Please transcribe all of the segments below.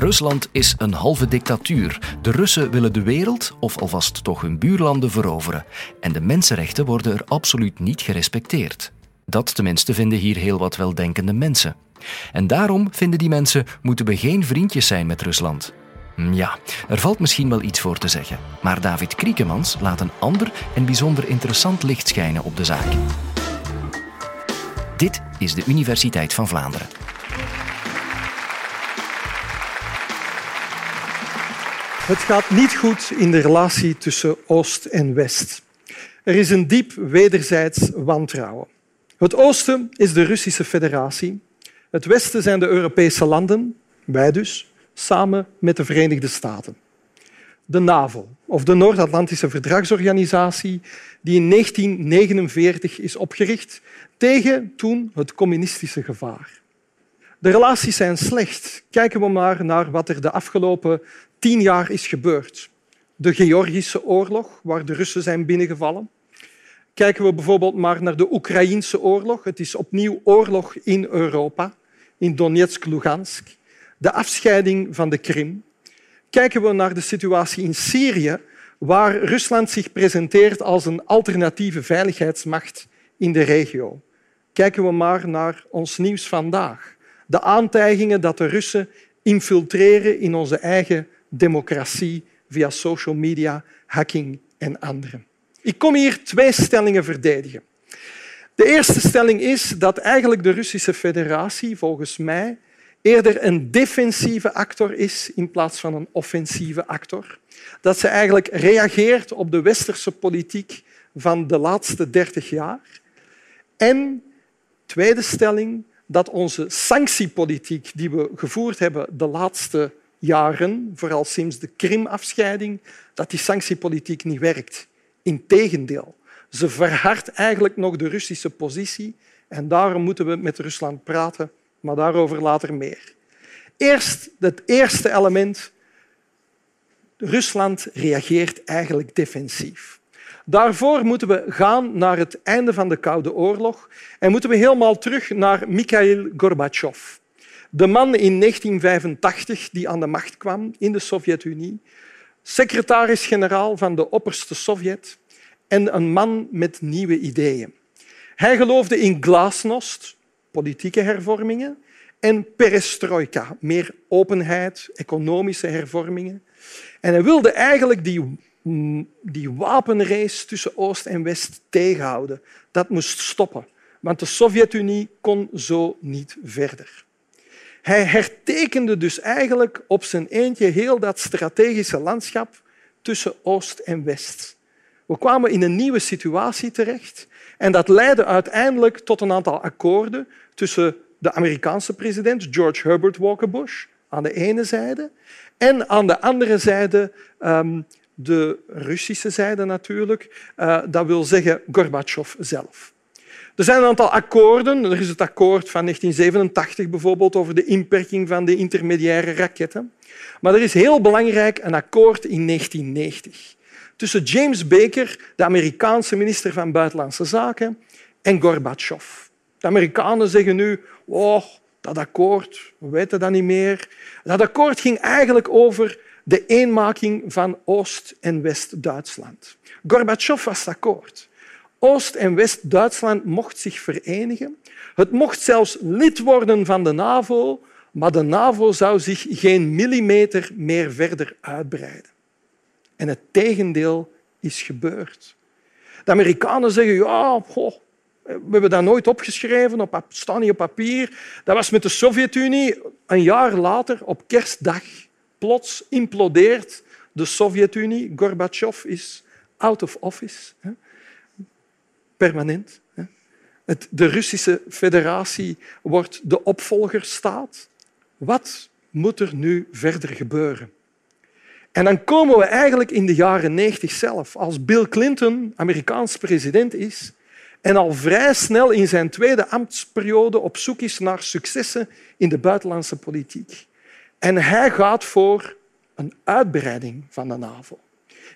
Rusland is een halve dictatuur. De Russen willen de wereld, of alvast toch hun buurlanden, veroveren. En de mensenrechten worden er absoluut niet gerespecteerd. Dat tenminste vinden hier heel wat weldenkende mensen. En daarom vinden die mensen moeten we geen vriendjes zijn met Rusland. Hm, ja, er valt misschien wel iets voor te zeggen. Maar David Kriekemans laat een ander en bijzonder interessant licht schijnen op de zaak. Dit is de Universiteit van Vlaanderen. Het gaat niet goed in de relatie tussen Oost en West. Er is een diep wederzijds wantrouwen. Het Oosten is de Russische Federatie. Het Westen zijn de Europese landen, wij dus, samen met de Verenigde Staten. De NAVO, of de Noord-Atlantische Verdragsorganisatie, die in 1949 is opgericht tegen toen het communistische gevaar. De relaties zijn slecht. Kijken we maar naar wat er de afgelopen tien jaar is gebeurd. De Georgische oorlog, waar de Russen zijn binnengevallen. Kijken we bijvoorbeeld maar naar de Oekraïnse oorlog. Het is opnieuw oorlog in Europa, in Donetsk-Lugansk. De afscheiding van de Krim. Kijken we naar de situatie in Syrië, waar Rusland zich presenteert als een alternatieve veiligheidsmacht in de regio. Kijken we maar naar ons nieuws vandaag. De aantijgingen dat de Russen infiltreren in onze eigen democratie via social media, hacking en andere. Ik kom hier twee stellingen verdedigen. De eerste stelling is dat eigenlijk de Russische federatie volgens mij eerder een defensieve actor is in plaats van een offensieve actor. Dat ze eigenlijk reageert op de westerse politiek van de laatste dertig jaar. En tweede stelling, dat onze sanctiepolitiek die we gevoerd hebben de laatste jaren, vooral sinds de Krimafscheiding, dat die sanctiepolitiek niet werkt. Integendeel, ze verhardt eigenlijk nog de Russische positie en daarom moeten we met Rusland praten, maar daarover later meer. Eerst het eerste element. Rusland reageert eigenlijk defensief. Daarvoor moeten we gaan naar het einde van de Koude Oorlog en moeten we helemaal terug naar Mikhail Gorbachev. De man in 1985 die aan de macht kwam in de Sovjet-Unie, secretaris-generaal van de opperste Sovjet en een man met nieuwe ideeën. Hij geloofde in glasnost, politieke hervormingen, en perestroika, meer openheid, economische hervormingen. En hij wilde eigenlijk die, die wapenrace tussen Oost en West tegenhouden. Dat moest stoppen, want de Sovjet-Unie kon zo niet verder. Hij hertekende dus eigenlijk op zijn eentje heel dat strategische landschap tussen Oost en West. We kwamen in een nieuwe situatie terecht en dat leidde uiteindelijk tot een aantal akkoorden tussen de Amerikaanse president George Herbert Walker Bush aan de ene zijde en aan de andere zijde um, de Russische zijde natuurlijk, uh, dat wil zeggen Gorbachev zelf. Er zijn een aantal akkoorden. Er is het akkoord van 1987 bijvoorbeeld over de inperking van de intermediaire raketten. Maar er is heel belangrijk een akkoord in 1990 tussen James Baker, de Amerikaanse minister van Buitenlandse Zaken, en Gorbachev. De Amerikanen zeggen nu, oh, dat akkoord, we weten dat niet meer. Dat akkoord ging eigenlijk over de eenmaking van Oost- en West-Duitsland. Gorbachev was akkoord. Oost- en West-Duitsland mocht zich verenigen. Het mocht zelfs lid worden van de NAVO, maar de NAVO zou zich geen millimeter meer verder uitbreiden. En het tegendeel is gebeurd. De Amerikanen zeggen, ja, we hebben dat nooit opgeschreven, op, staat niet op papier. Dat was met de Sovjet-Unie. Een jaar later, op kerstdag, plots implodeert de Sovjet-Unie. Gorbachev is out of office permanent. De Russische federatie wordt de opvolgerstaat. Wat moet er nu verder gebeuren? En dan komen we eigenlijk in de jaren 90 zelf, als Bill Clinton Amerikaans president is en al vrij snel in zijn tweede ambtsperiode op zoek is naar successen in de buitenlandse politiek. En hij gaat voor een uitbreiding van de NAVO.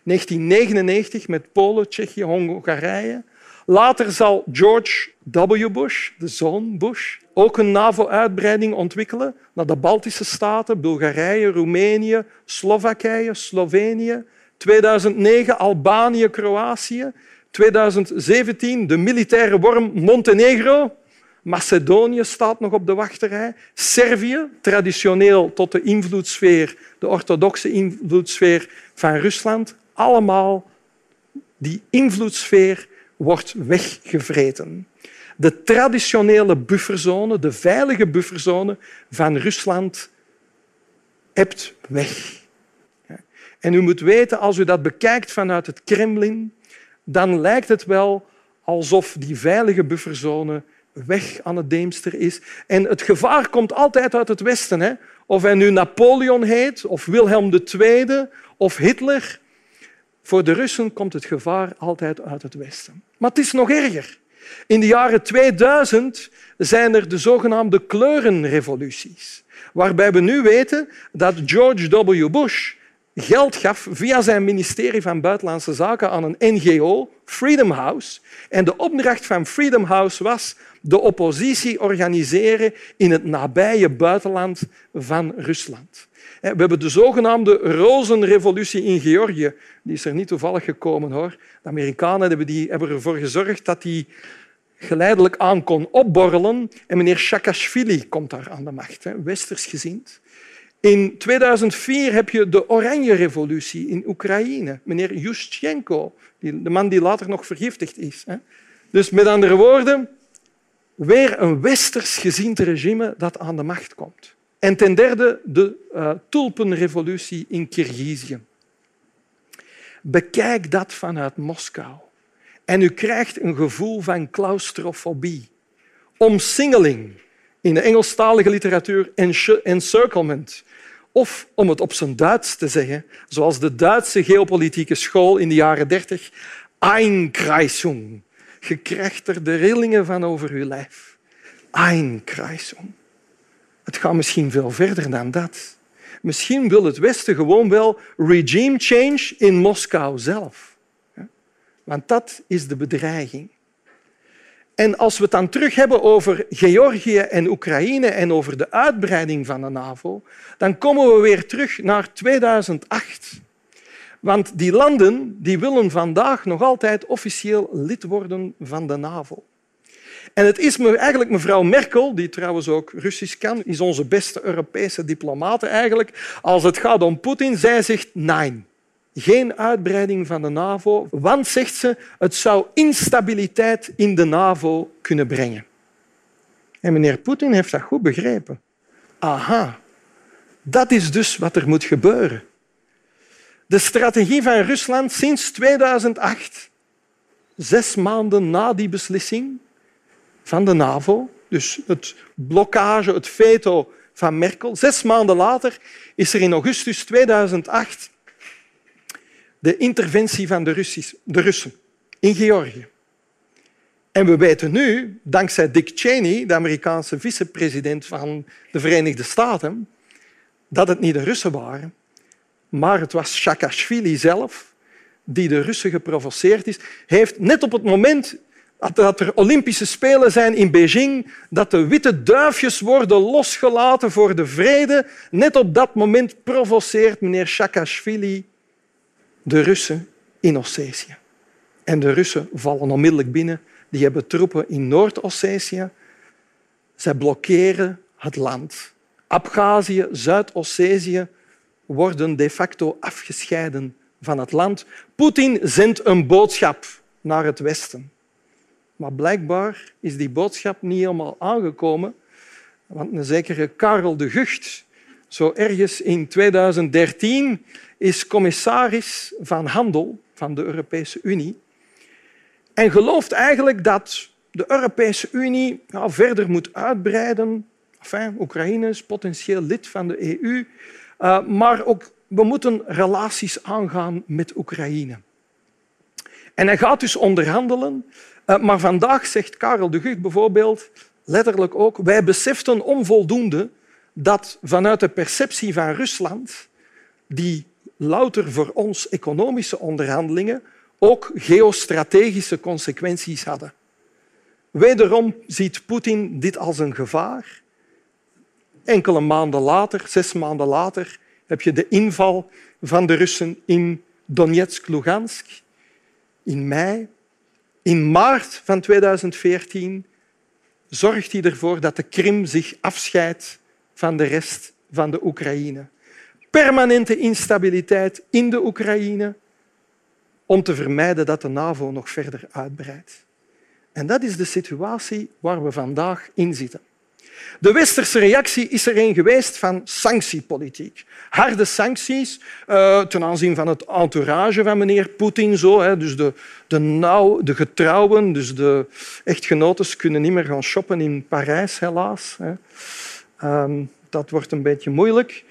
1999 met Polen, Tsjechië, Hongarije Later zal George W. Bush, de zoon Bush, ook een NAVO-uitbreiding ontwikkelen naar de Baltische staten, Bulgarije, Roemenië, Slowakije, Slovenië. 2009 Albanië, Kroatië. 2017 de militaire worm Montenegro. Macedonië staat nog op de wachterij. Servië, traditioneel tot de invloedssfeer, de orthodoxe invloedssfeer van Rusland. Allemaal die invloedssfeer wordt weggevreten. De traditionele bufferzone, de veilige bufferzone van Rusland, hebt weg. En u moet weten, als u dat bekijkt vanuit het Kremlin, dan lijkt het wel alsof die veilige bufferzone weg aan het deemster is. En het gevaar komt altijd uit het Westen. Hè? Of hij nu Napoleon heet, of Wilhelm II, of Hitler. Voor de Russen komt het gevaar altijd uit het Westen. Maar het is nog erger. In de jaren 2000 zijn er de zogenaamde kleurenrevoluties, waarbij we nu weten dat George W. Bush geld gaf via zijn ministerie van Buitenlandse Zaken aan een NGO, Freedom House. En de opdracht van Freedom House was de oppositie organiseren in het nabije buitenland van Rusland. We hebben de zogenaamde rozenrevolutie in Georgië. Die is er niet toevallig gekomen. Hoor. De Amerikanen hebben, die, hebben ervoor gezorgd dat die geleidelijk aan kon opborrelen. En meneer Saakashvili komt daar aan de macht, westers gezind. In 2004 heb je de Oranje Revolutie in Oekraïne. Meneer Yushchenko, de man die later nog vergiftigd is. Dus met andere woorden, weer een westers gezind regime dat aan de macht komt. En ten derde de uh, tulpenrevolutie in Kirgizië. Bekijk dat vanuit Moskou. En u krijgt een gevoel van claustrofobie. Omsingeling. In de Engelstalige literatuur encirclement. Of om het op zijn Duits te zeggen, zoals de Duitse geopolitieke school in de jaren dertig, Einkreisung. Je krijgt er de rillingen van over je lijf. Einkreisung. Het gaat misschien veel verder dan dat. Misschien wil het Westen gewoon wel regime change in Moskou zelf. Want dat is de bedreiging. En als we het dan terug hebben over Georgië en Oekraïne en over de uitbreiding van de NAVO, dan komen we weer terug naar 2008. Want die landen die willen vandaag nog altijd officieel lid worden van de NAVO. En het is eigenlijk mevrouw Merkel, die trouwens ook Russisch kan, is onze beste Europese diplomaat eigenlijk. Als het gaat om Poetin, zij zegt nee. Geen uitbreiding van de NAVO, want, zegt ze, het zou instabiliteit in de NAVO kunnen brengen. En meneer Poetin heeft dat goed begrepen. Aha, dat is dus wat er moet gebeuren. De strategie van Rusland sinds 2008, zes maanden na die beslissing van de NAVO, dus het blokkage, het veto van Merkel, zes maanden later is er in augustus 2008 de interventie van de, de Russen in Georgië. En we weten nu, dankzij Dick Cheney, de Amerikaanse vicepresident van de Verenigde Staten, dat het niet de Russen waren, maar het was Saakashvili zelf die de Russen geprovoceerd is. Heeft net op het moment dat er Olympische Spelen zijn in Beijing, dat de witte duifjes worden losgelaten voor de vrede, net op dat moment provoceert meneer Saakashvili de Russen in Ossetië. En de Russen vallen onmiddellijk binnen. Die hebben troepen in Noord-Ossetië. Zij blokkeren het land. Abhazie, Zuid-Ossetië worden de facto afgescheiden van het land. Poetin zendt een boodschap naar het Westen. Maar blijkbaar is die boodschap niet helemaal aangekomen, want een zekere Karel de Gucht, zo ergens in 2013, is commissaris van Handel van de Europese Unie en gelooft eigenlijk dat de Europese Unie verder moet uitbreiden. Oekraïne is potentieel lid van de EU, uh, maar ook we moeten relaties aangaan met Oekraïne. En hij gaat dus onderhandelen, uh, maar vandaag zegt Karel de Gucht bijvoorbeeld letterlijk ook wij beseften onvoldoende dat vanuit de perceptie van Rusland die louter voor ons economische onderhandelingen ook geostrategische consequenties hadden. Wederom ziet Poetin dit als een gevaar. Enkele maanden later, zes maanden later, heb je de inval van de Russen in Donetsk-Lugansk in mei. In maart van 2014 zorgt hij ervoor dat de Krim zich afscheidt van de rest van de Oekraïne. Permanente instabiliteit in de Oekraïne om te vermijden dat de NAVO nog verder uitbreidt. En dat is de situatie waar we vandaag in zitten. De westerse reactie is er een geweest van sanctiepolitiek. Harde sancties uh, ten aanzien van het entourage van meneer Poetin. Zo, hè. Dus de, de, nauw, de getrouwen, dus de echtgenotes, kunnen niet meer gaan shoppen in Parijs, helaas. Hè. Um, dat wordt een beetje moeilijk.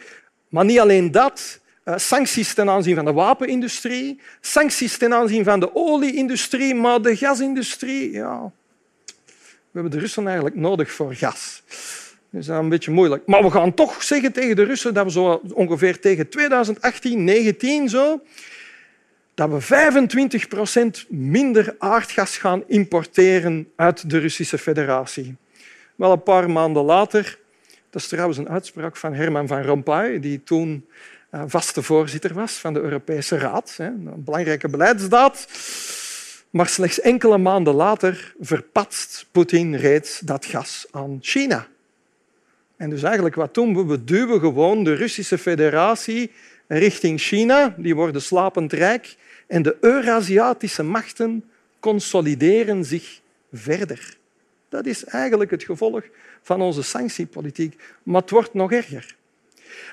Maar niet alleen dat. Uh, sancties ten aanzien van de wapenindustrie, sancties ten aanzien van de olieindustrie, maar de gasindustrie, ja, we hebben de Russen eigenlijk nodig voor gas. Dat is een beetje moeilijk. Maar we gaan toch zeggen tegen de Russen dat we zo ongeveer tegen 2018, 19 zo, dat we 25 procent minder aardgas gaan importeren uit de Russische federatie. Wel een paar maanden later, dat is trouwens een uitspraak van Herman van Rompuy, die toen eh, vaste voorzitter was van de Europese Raad, een belangrijke beleidsdaad. Maar slechts enkele maanden later verpatst Poetin reeds dat gas aan China. En dus eigenlijk wat doen we? We duwen gewoon de Russische federatie richting China. Die worden slapend rijk. En de Eurasiatische machten consolideren zich verder. Dat is eigenlijk het gevolg van onze sanctiepolitiek. Maar het wordt nog erger.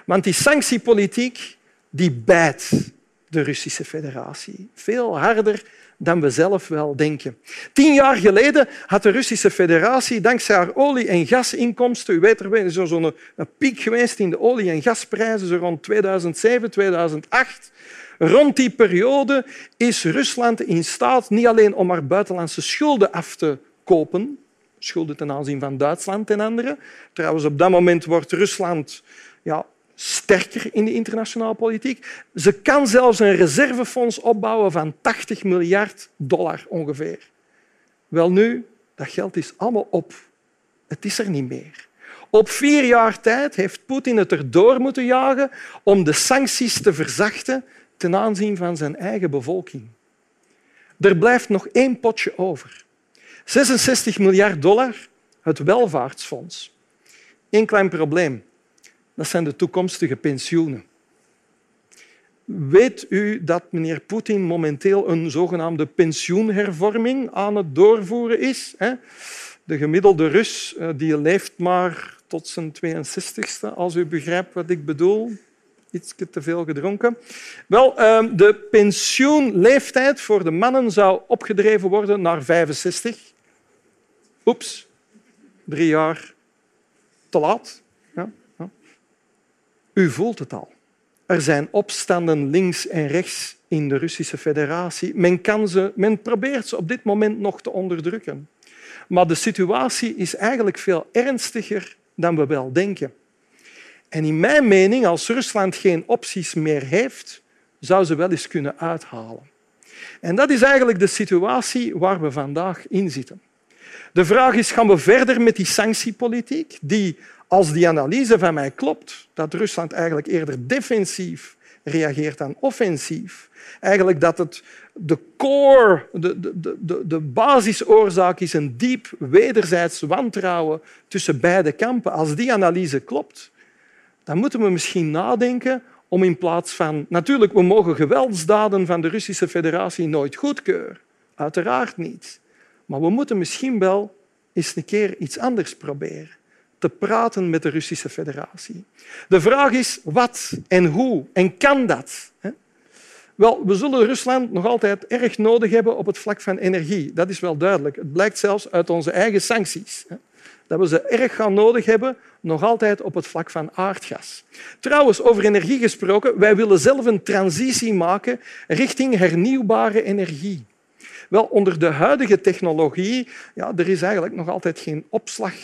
Want die sanctiepolitiek die bijt de Russische federatie veel harder dan we zelf wel denken. Tien jaar geleden had de Russische federatie dankzij haar olie- en gasinkomsten, u weet er is zo'n piek geweest in de olie- en gasprijzen zo rond 2007, 2008. Rond die periode is Rusland in staat niet alleen om haar buitenlandse schulden af te kopen, schulden ten aanzien van Duitsland en anderen. Trouwens, op dat moment wordt Rusland ja, sterker in de internationale politiek. Ze kan zelfs een reservefonds opbouwen van 80 miljard dollar ongeveer. Wel nu, dat geld is allemaal op. Het is er niet meer. Op vier jaar tijd heeft Poetin het erdoor moeten jagen om de sancties te verzachten ten aanzien van zijn eigen bevolking. Er blijft nog één potje over. 66 miljard dollar, het welvaartsfonds. Eén klein probleem. Dat zijn de toekomstige pensioenen. Weet u dat meneer Poetin momenteel een zogenaamde pensioenhervorming aan het doorvoeren is? De gemiddelde Rus eh, die leeft maar tot zijn 62ste, als u begrijpt wat ik bedoel. Iets te veel gedronken. Wel, ehm, de pensioenleeftijd voor de mannen zou opgedreven worden naar 65. Oeps, drie jaar te laat. U voelt het al. Er zijn opstanden links en rechts in de Russische federatie. Men, kan ze, men probeert ze op dit moment nog te onderdrukken. Maar de situatie is eigenlijk veel ernstiger dan we wel denken. En in mijn mening, als Rusland geen opties meer heeft, zou ze wel eens kunnen uithalen. En dat is eigenlijk de situatie waar we vandaag in zitten. De vraag is, gaan we verder met die sanctiepolitiek, die als die analyse van mij klopt, dat Rusland eigenlijk eerder defensief reageert dan offensief, eigenlijk dat het de core, de, de, de, de basisoorzaak is een diep wederzijds wantrouwen tussen beide kampen. Als die analyse klopt, dan moeten we misschien nadenken om in plaats van... Natuurlijk, we mogen geweldsdaden van de Russische federatie nooit goedkeuren. Uiteraard niet. Maar we moeten misschien wel eens een keer iets anders proberen te praten met de Russische federatie. De vraag is wat en hoe en kan dat? Wel, we zullen Rusland nog altijd erg nodig hebben op het vlak van energie. Dat is wel duidelijk. Het blijkt zelfs uit onze eigen sancties. Dat we ze erg gaan nodig hebben, nog altijd op het vlak van aardgas. Trouwens, over energie gesproken, wij willen zelf een transitie maken richting hernieuwbare energie. Wel, onder de huidige technologie, ja, er is eigenlijk nog altijd geen opslag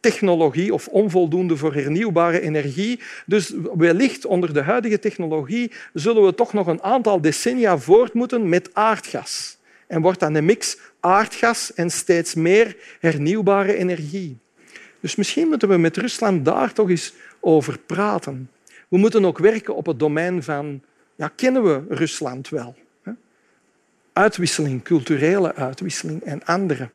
technologie of onvoldoende voor hernieuwbare energie. Dus wellicht onder de huidige technologie zullen we toch nog een aantal decennia voort moeten met aardgas. En wordt dan een mix aardgas en steeds meer hernieuwbare energie. Dus misschien moeten we met Rusland daar toch eens over praten. We moeten ook werken op het domein van, ja, kennen we Rusland wel? Uitwisseling, culturele uitwisseling en andere.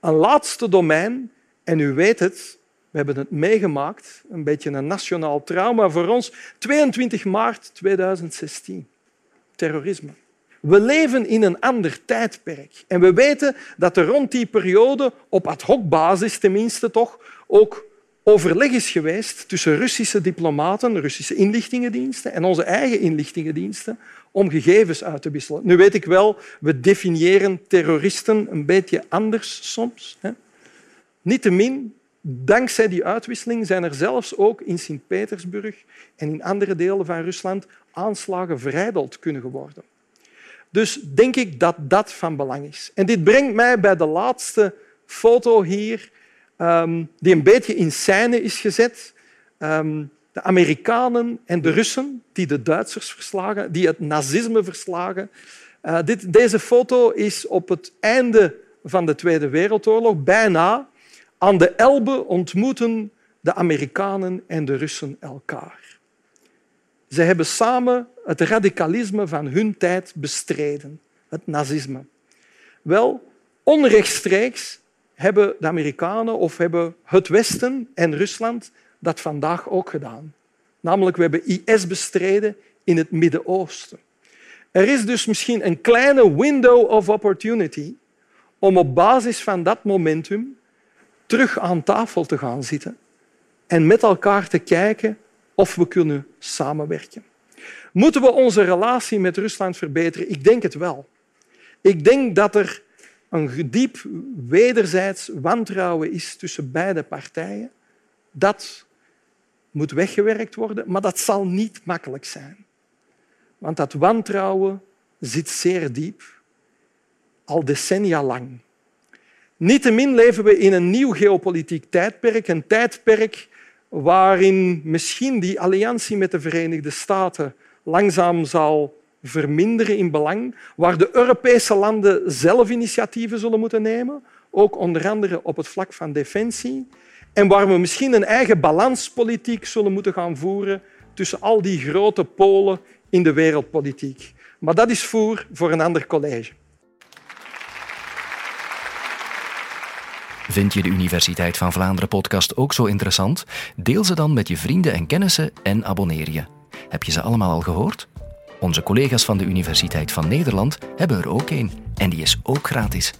Een laatste domein, en u weet het, we hebben het meegemaakt, een beetje een nationaal trauma voor ons, 22 maart 2016, terrorisme. We leven in een ander tijdperk. En we weten dat er rond die periode, op ad hoc basis tenminste toch, ook overleg is geweest tussen Russische diplomaten, Russische inlichtingendiensten en onze eigen inlichtingendiensten om gegevens uit te wisselen. Nu weet ik wel, we definiëren terroristen een beetje anders soms. Hè. Niettemin, dankzij die uitwisseling zijn er zelfs ook in Sint-Petersburg en in andere delen van Rusland aanslagen verijdeld kunnen worden. Dus denk ik dat dat van belang is. En dit brengt mij bij de laatste foto hier, um, die een beetje in scène is gezet. Um, de Amerikanen en de Russen die de Duitsers verslagen, die het nazisme verslagen. Uh, dit, deze foto is op het einde van de Tweede Wereldoorlog, bijna. Aan de Elbe ontmoeten de Amerikanen en de Russen elkaar. Ze hebben samen het radicalisme van hun tijd bestreden, het nazisme. Wel, onrechtstreeks hebben de Amerikanen of hebben het Westen en Rusland dat vandaag ook gedaan. Namelijk, we hebben IS bestreden in het Midden-Oosten. Er is dus misschien een kleine window of opportunity om op basis van dat momentum terug aan tafel te gaan zitten en met elkaar te kijken of we kunnen samenwerken. Moeten we onze relatie met Rusland verbeteren? Ik denk het wel. Ik denk dat er een diep wederzijds wantrouwen is tussen beide partijen. Dat moet weggewerkt worden, maar dat zal niet makkelijk zijn. Want dat wantrouwen zit zeer diep, al decennia lang. Niettemin leven we in een nieuw geopolitiek tijdperk, een tijdperk waarin misschien die alliantie met de Verenigde Staten langzaam zal verminderen in belang, waar de Europese landen zelf initiatieven zullen moeten nemen, ook onder andere op het vlak van defensie, en waar we misschien een eigen balanspolitiek zullen moeten gaan voeren tussen al die grote polen in de wereldpolitiek. Maar dat is voer voor een ander college. Vind je de Universiteit van Vlaanderen podcast ook zo interessant? Deel ze dan met je vrienden en kennissen en abonneer je. Heb je ze allemaal al gehoord? Onze collega's van de Universiteit van Nederland hebben er ook een en die is ook gratis.